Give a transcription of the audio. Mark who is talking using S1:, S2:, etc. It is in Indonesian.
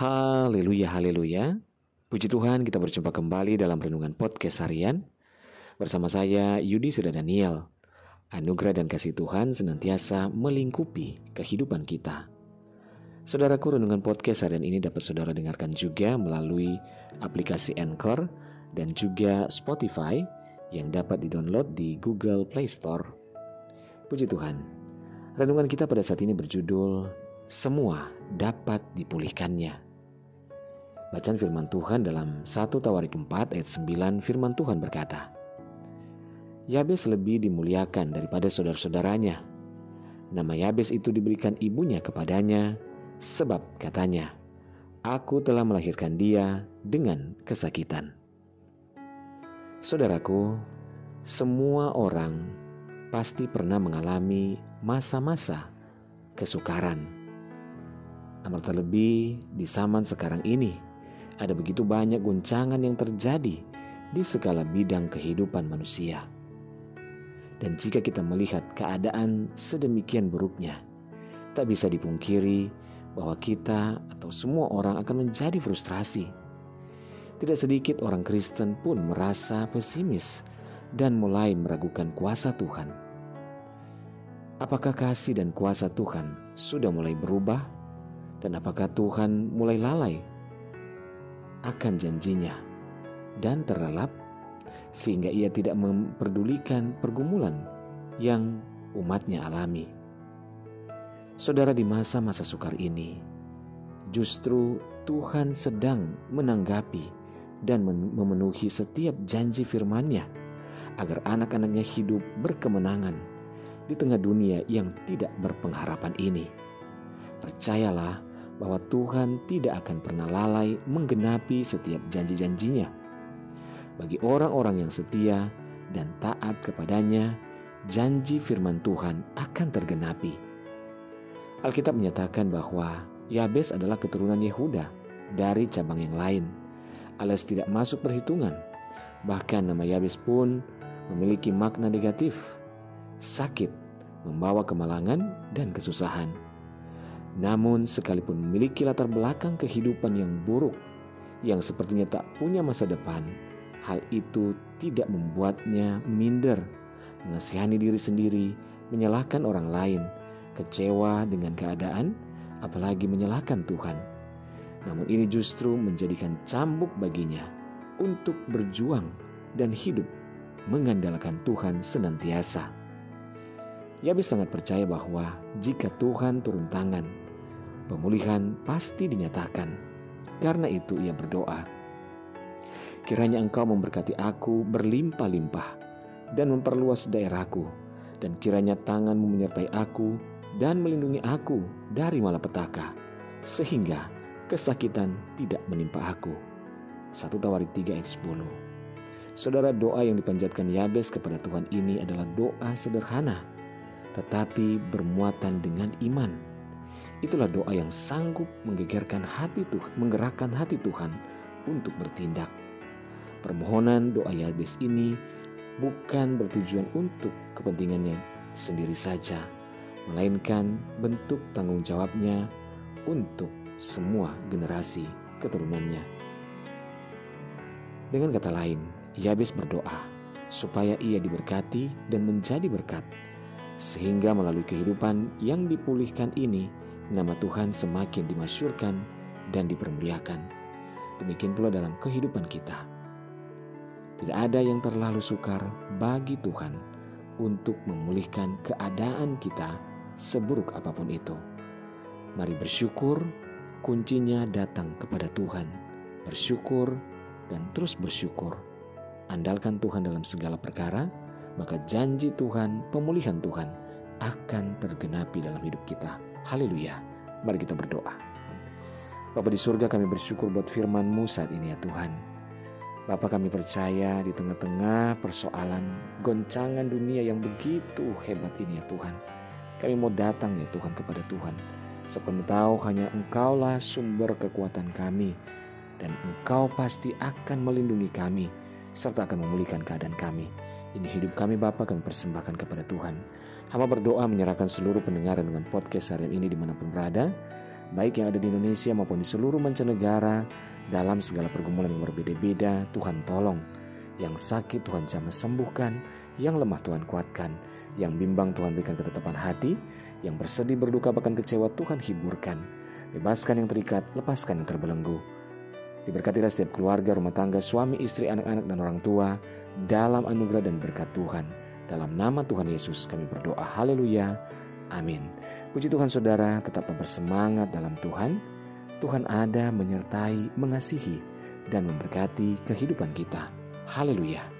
S1: Haleluya, haleluya. Puji Tuhan kita berjumpa kembali dalam Renungan Podcast Harian. Bersama saya Yudi Seda Daniel. Anugerah dan kasih Tuhan senantiasa melingkupi kehidupan kita. Saudaraku, Renungan Podcast Harian ini dapat saudara dengarkan juga melalui aplikasi Anchor dan juga Spotify yang dapat didownload di Google Play Store. Puji Tuhan. Renungan kita pada saat ini berjudul Semua dapat dipulihkannya. Bacaan firman Tuhan dalam 1 Tawarik 4 ayat 9 firman Tuhan berkata, Yabes lebih dimuliakan daripada saudara-saudaranya. Nama Yabes itu diberikan ibunya kepadanya, sebab katanya, Aku telah melahirkan dia dengan kesakitan. Saudaraku, semua orang pasti pernah mengalami masa-masa kesukaran. Amat terlebih di zaman sekarang ini, ada begitu banyak guncangan yang terjadi di segala bidang kehidupan manusia. Dan jika kita melihat keadaan sedemikian buruknya, tak bisa dipungkiri bahwa kita atau semua orang akan menjadi frustrasi. Tidak sedikit orang Kristen pun merasa pesimis dan mulai meragukan kuasa Tuhan. Apakah kasih dan kuasa Tuhan sudah mulai berubah? Dan apakah Tuhan mulai lalai akan janjinya dan terlelap sehingga ia tidak memperdulikan pergumulan yang umatnya alami. Saudara di masa-masa sukar ini, justru Tuhan sedang menanggapi dan memenuhi setiap janji firman-Nya agar anak-anaknya hidup berkemenangan di tengah dunia yang tidak berpengharapan ini. Percayalah bahwa Tuhan tidak akan pernah lalai menggenapi setiap janji-janjinya. Bagi orang-orang yang setia dan taat kepadanya, janji firman Tuhan akan tergenapi. Alkitab menyatakan bahwa Yabes adalah keturunan Yehuda dari cabang yang lain, alias tidak masuk perhitungan. Bahkan nama Yabes pun memiliki makna negatif, sakit, membawa kemalangan dan kesusahan. Namun sekalipun memiliki latar belakang kehidupan yang buruk yang sepertinya tak punya masa depan, hal itu tidak membuatnya minder, mengasihani diri sendiri, menyalahkan orang lain, kecewa dengan keadaan, apalagi menyalahkan Tuhan. Namun ini justru menjadikan cambuk baginya untuk berjuang dan hidup mengandalkan Tuhan senantiasa. Yabes sangat percaya bahwa jika Tuhan turun tangan, pemulihan pasti dinyatakan. Karena itu ia berdoa, Kiranya engkau memberkati aku berlimpah-limpah dan memperluas daerahku, dan kiranya tanganmu menyertai aku dan melindungi aku dari malapetaka, sehingga kesakitan tidak menimpa aku. 1 Tawarik 3 ayat 10 Saudara doa yang dipanjatkan Yabes kepada Tuhan ini adalah doa sederhana tetapi bermuatan dengan iman. Itulah doa yang sanggup menggegerkan hati Tuhan, menggerakkan hati Tuhan untuk bertindak. Permohonan doa Yabes ini bukan bertujuan untuk kepentingannya sendiri saja, melainkan bentuk tanggung jawabnya untuk semua generasi keturunannya. Dengan kata lain, Yabes berdoa supaya ia diberkati dan menjadi berkat sehingga melalui kehidupan yang dipulihkan ini, nama Tuhan semakin dimasyurkan dan dipermuliakan. Demikian pula dalam kehidupan kita. Tidak ada yang terlalu sukar bagi Tuhan untuk memulihkan keadaan kita seburuk apa pun itu. Mari bersyukur, kuncinya datang kepada Tuhan. Bersyukur dan terus bersyukur. Andalkan Tuhan dalam segala perkara, maka janji Tuhan, pemulihan Tuhan akan tergenapi dalam hidup kita. Haleluya. Mari kita berdoa. Bapa di surga kami bersyukur buat firman-Mu saat ini ya Tuhan. Bapak kami percaya di tengah-tengah persoalan goncangan dunia yang begitu hebat ini ya Tuhan. Kami mau datang ya Tuhan kepada Tuhan. Kami tahu hanya Engkaulah sumber kekuatan kami. Dan Engkau pasti akan melindungi kami serta akan memulihkan keadaan kami. Ini hidup kami Bapa kami persembahkan kepada Tuhan. Hamba berdoa menyerahkan seluruh pendengaran dengan podcast harian ini di mana pun berada. baik yang ada di Indonesia maupun di seluruh mancanegara, dalam segala pergumulan yang berbeda-beda, Tuhan tolong. Yang sakit Tuhan jamah sembuhkan, yang lemah Tuhan kuatkan, yang bimbang Tuhan berikan ketetapan hati, yang bersedih berduka bahkan kecewa Tuhan hiburkan. Bebaskan yang terikat, lepaskan yang terbelenggu. Diberkatilah setiap keluarga, rumah tangga, suami, istri, anak-anak, dan orang tua dalam anugerah dan berkat Tuhan. Dalam nama Tuhan Yesus kami berdoa. Haleluya. Amin. Puji Tuhan saudara, tetaplah bersemangat dalam Tuhan. Tuhan ada menyertai, mengasihi, dan memberkati kehidupan kita. Haleluya.